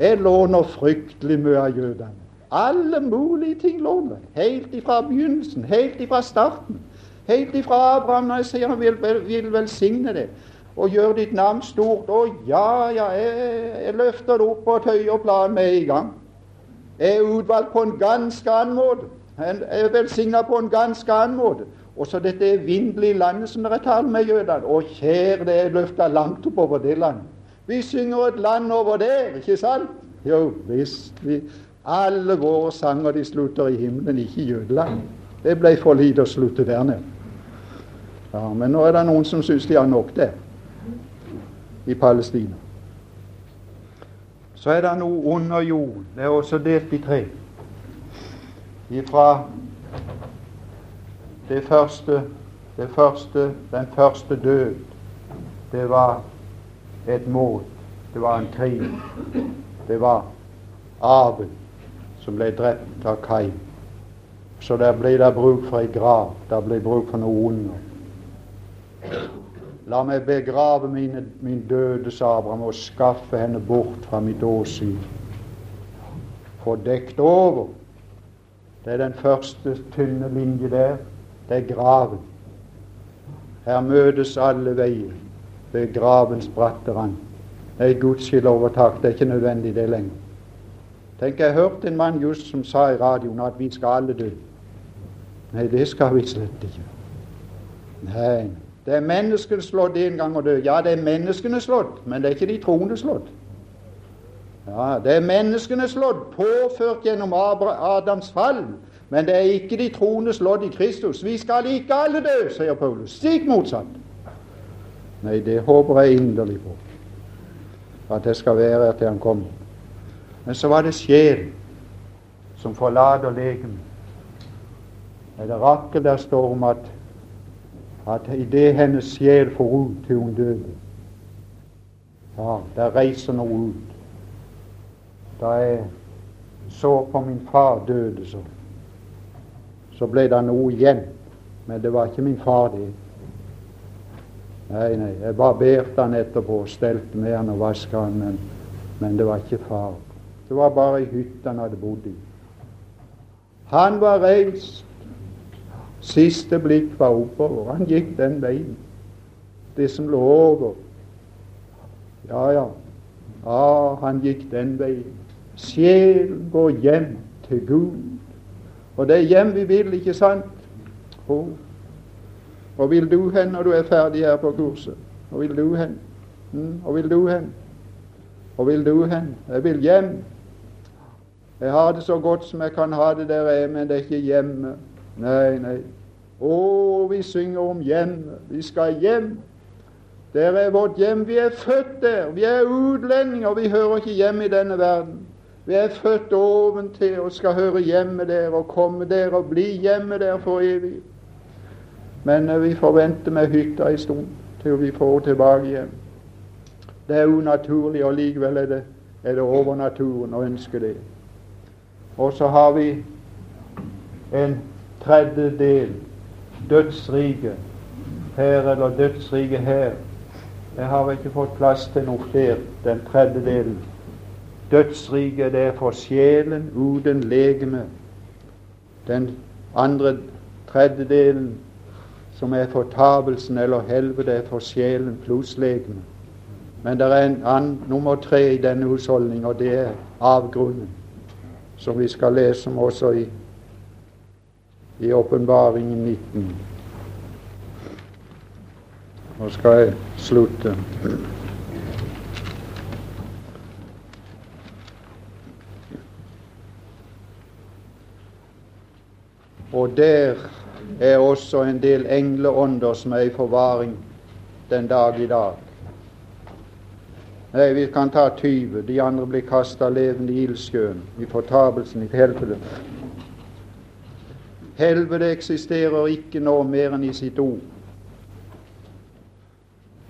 A: Jeg låner fryktelig mye av jødene. Alle mulige ting låner. Helt ifra begynnelsen, helt ifra starten. Helt ifra Abraham, når jeg sier han vil, vil velsigne det og gjør ditt navn stort. Og ja, ja, jeg, jeg løfter det opp på et høyere plan med en gang. Jeg er utvalgt på en ganske annen måte. Jeg er velsigna på en ganske annen måte. Og så dette evinnelige landet som dere taler med jødene. Å, kjære, det er løfta langt oppover det landet. Vi synger et land over der, ikke sant? Jo visst. Vi, alle våre sanger de slutter i himmelen, ikke i jødeland. Det ble for lite å slutte der nede. Ja, Men nå er det noen som syns de har nok det i Palestina. Så er det noe under jorden. Det er også delt i tre. Ifra det første, det første, den første død, det var et mål. Det var en krig. Det var Abel som ble drept av Kain. Så der ble det bruk for ei grav. Der ble bruk for noe under. La meg begrave mine, min døde, sa Abraham, og skaffe henne bort fra mitt åsyn. Få dekt over. Det er den første tynne linje der. Det er graven. Her møtes alle veier ved gravens bratte rand. Nei, gudskjelov og takk, det er ikke nødvendig det lenger. Tenk, jeg hørte en mann just som sa i radioen at vi skal alle dø. Nei, det skal vi slett ikke. Nei, det er menneskene slått en gang å dø. Ja, det er menneskene slått, men det er ikke de troende slått. Ja, Det er menneskene slått, påført gjennom Adams fall, men det er ikke de troende slått i Kristus. Vi skal ikke alle dø, sier Paulus. Stikk motsatt. Nei, det håper jeg inderlig på, at det skal være til han kommer. Men så var det sjelen som forlater legemet. Det er Rakkel der står om at at idet hennes sjel får ut til hun døde Ja, der reiser noe ut. Da jeg så på min far døde, så, så ble det noe igjen. Men det var ikke min far, det. Nei, nei, jeg barberte han etterpå, stelte med han og vaska han, men, men det var ikke far. Det var bare ei hytte han hadde bodd i. Han var reist Siste blikk var oppover. Han gikk den veien. Det som lå over. Ja, ja. Ja, han gikk den veien. Sjelen går hjem til Gud. Og det er hjem vi vil, ikke sant? Oh. Og vil du hen når du er ferdig her på kurset? Og vil du hen? Mm, og vil du hen? Og vil du hen? Jeg vil hjem. Jeg har det så godt som jeg kan ha det der jeg er, men det er ikke hjemme. Nei, nei. Å, vi synger om hjemme. Vi skal hjem. Der er vårt hjem. Vi er født der. Vi er utlendinger. Vi hører ikke hjemme i denne verden. Vi er født oventil og skal høre hjemme der og komme der og bli hjemme der for evig. Men vi vi forventer med hytta en stund til vi får tilbake hjem. Det er unaturlig, og likevel er det, er det over naturen å ønske det. Og så har vi en tredjedel dødsrike her eller dødsrike her. Jeg har ikke fått plass til noe flere, den tredje delen. Dødsriket det er for sjelen uten legeme. Den andre tredjedelen, som er fortapelsen eller helvete, er for sjelen pluss legeme. Men det er en annen, nummer tre i denne husholdning, og det er avgrunnen, som vi skal lese om også i i Åpenbaringen 19. Nå skal jeg slutte. Og der er også en del engleånder som er i forvaring den dag i dag. Nei, vi kan ta 20. De andre blir kasta levende i ildsjøen, i fortapelsen, i helvete. Helvete eksisterer ikke nå mer enn i sitt ord.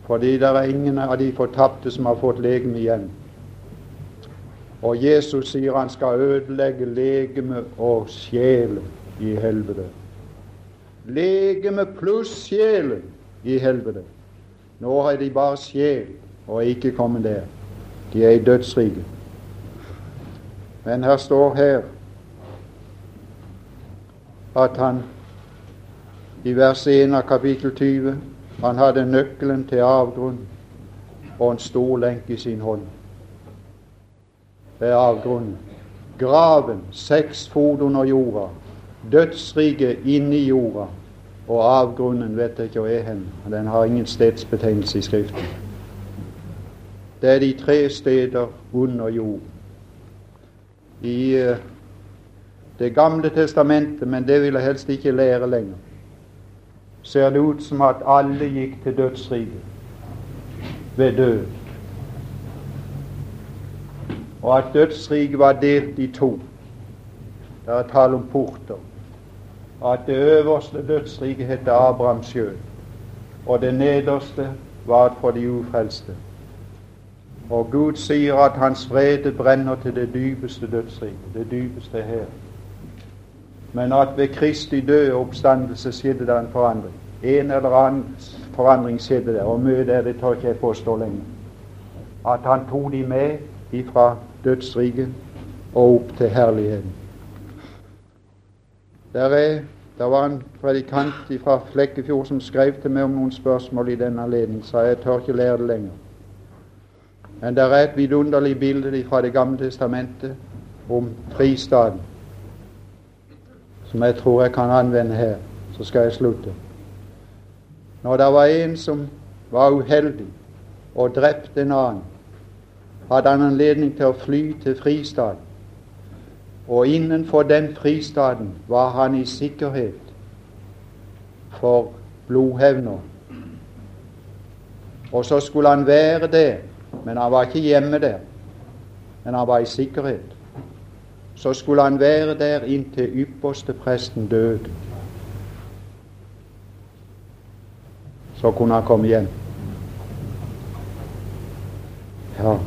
A: Fordi det er ingen av de fortapte som har fått legeme igjen. Og Jesus sier han skal ødelegge legeme og sjelen i helvete. Legeme pluss sjelen i helvete. Nå er de bare sjel og er ikke kommet der. De er i dødsriket. Men her står her at han i vers 1 av kapittel 20 han hadde nøkkelen til avgrunn og en stor lenke i sin hånd. Det er avgrunnen. Graven seks fot under jorda. Dødsriket inni jorda. Og avgrunnen vet jeg ikke hvor er hen. Den har ingen stedsbetegnelse i Skriften. Det er de tre steder under jord. I uh, det gamle testamentet, men det vil jeg helst ikke lære lenger, ser det ut som at alle gikk til dødsriket ved død. Og at dødsriket var delt i to. Det er tale om porter. At det øverste dødsriket het Abraham sjøl, og det nederste var for de ufrelste. Og Gud sier at hans vrede brenner til det dypeste dødsriket, det dypeste her. Men at ved Kristi døde oppstandelse skjedde det en forandring. En eller annen forandring skjedde der, og mye der det tør ikke jeg påstå lenger. At han tok de med ifra dødsriket og opp til herligheten. Der, er, der var en predikant fra Flekkefjord som skrev til meg om noen spørsmål i den anledning, så jeg tør ikke lære det lenger. Men det er et vidunderlig bilde fra Det gamle testamentet om fristaden, som jeg tror jeg kan anvende her. Så skal jeg slutte. Når det var en som var uheldig og drepte en annen, hadde han anledning til å fly til fristaden. Og innenfor den fristaden var han i sikkerhet for blodhevner. Og så skulle han være der, men han var ikke hjemme der. Men han var i sikkerhet. Så skulle han være der inntil ypperste presten døde. Så kunne han komme hjem. Ja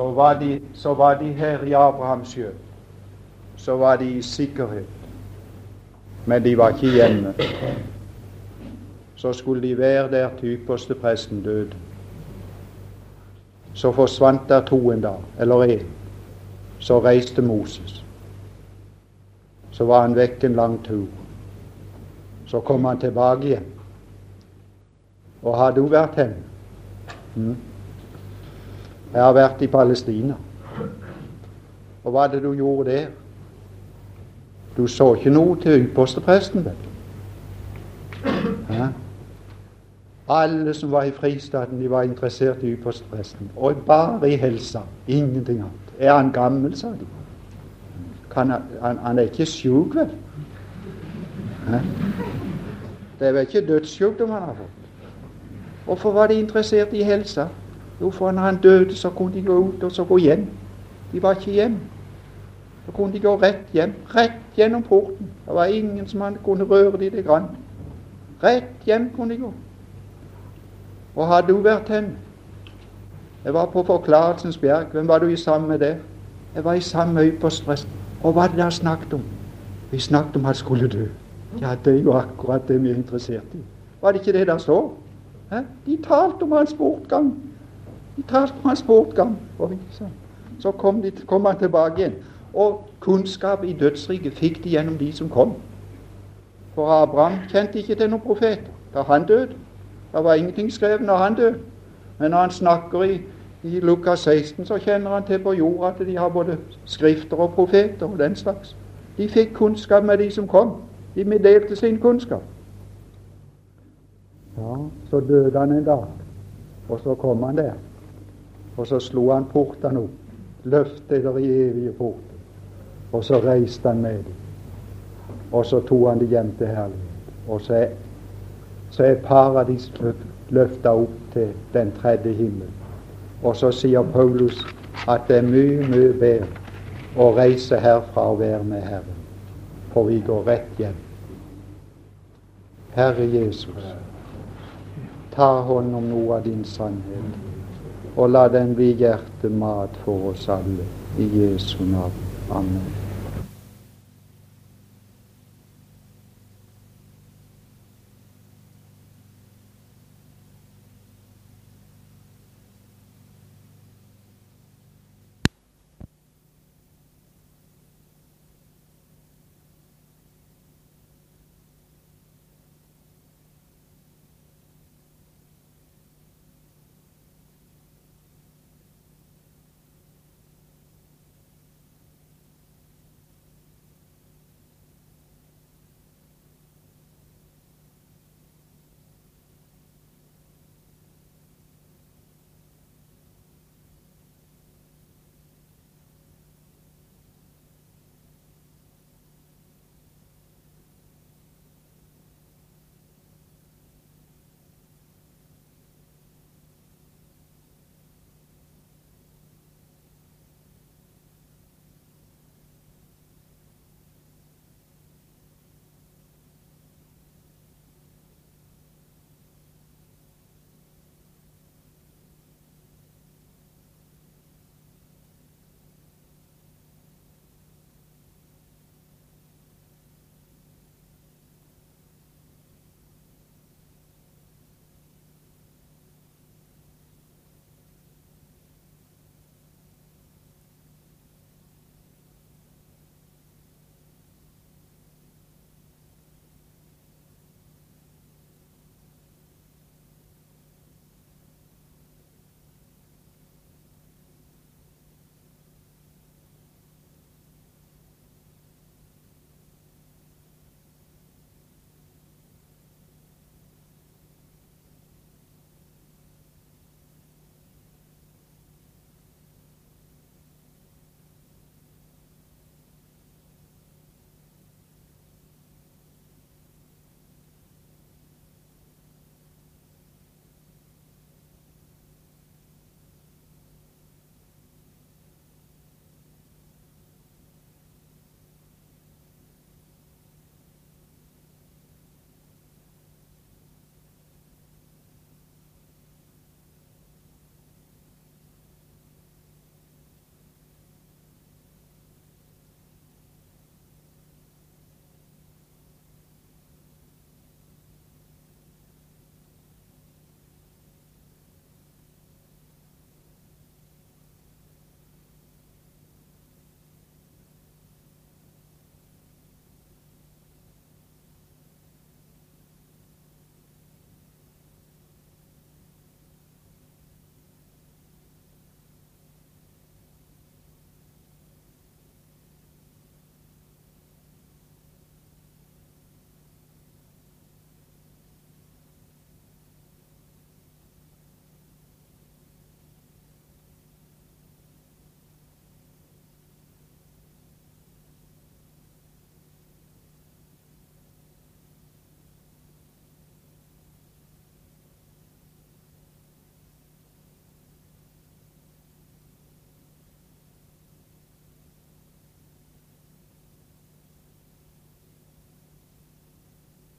A: så var de, så var de her i Abrahams sjø. Så var de i sikkerhet. Men de var ikke hjemme. Så skulle de være der til ypperste presten døde. Så forsvant der to en dag, eller én. Så reiste Moses. Så var han vekk en lang tur. Så kom han tilbake igjen. Og hadde hun vært hjemme? Mm. Jeg har vært i Palestina. Og hva er det du gjorde der? Du så ikke noe til ypperstepresten, vel? Alle som var i fristaten, de var interessert i ypperstepresten. Og bare i helsa. Ingenting annet. Er han gammel, sa de. Han, han, han, er ikke sjuk, vel? Hæ? Det er vel ikke dødssykdom han har fått? Hvorfor var de interessert i helsa? Jo, for når han døde, så kunne de gå ut og så gå hjem. De var ikke hjem. Så kunne de gå rett hjem. Rett gjennom porten. Det var ingen som han kunne røre de det grann. Rett hjem kunne de gå. Og hadde hun vært hen Jeg var på Forklarelsens bjerg. Hvem var du i sammen med der? Jeg var i sammen med ypperstepresten. Og hva var det der snakket om? Vi snakket om at han skulle dø. Ja, det er jo akkurat det vi er interessert i. Var det ikke det der står? De talte om hans bortgang. De om hans bortgang. Så kom, de, kom, han tilbake igjen. Og kunnskap i dødsriket fikk de gjennom de som kom. For Abraham kjente ikke til noen profeter da han døde. Det var ingenting skrevet når han døde. Men når han snakker i, i Lukas 16, så kjenner han til på jorda at de har både skrifter og profeter og den slags. De fikk kunnskap med de som kom. De meddelte sin kunnskap. Ja, så døde han en dag, og så kom han der. Og så slo han portene opp, løftet der i evige porter, og så reiste han med dem. Og så tok han dem hjem til herlighet. Og så er, så er paradis løfta opp til den tredje himmel. Og så sier Paulus at det er mye, mye bedre å reise herfra og være med Herren, for vi går rett hjem. Herre Jesus, ta hånd om noe av din sannhet og la den bli hjertemat for oss alle. I Jesu navn. Amen.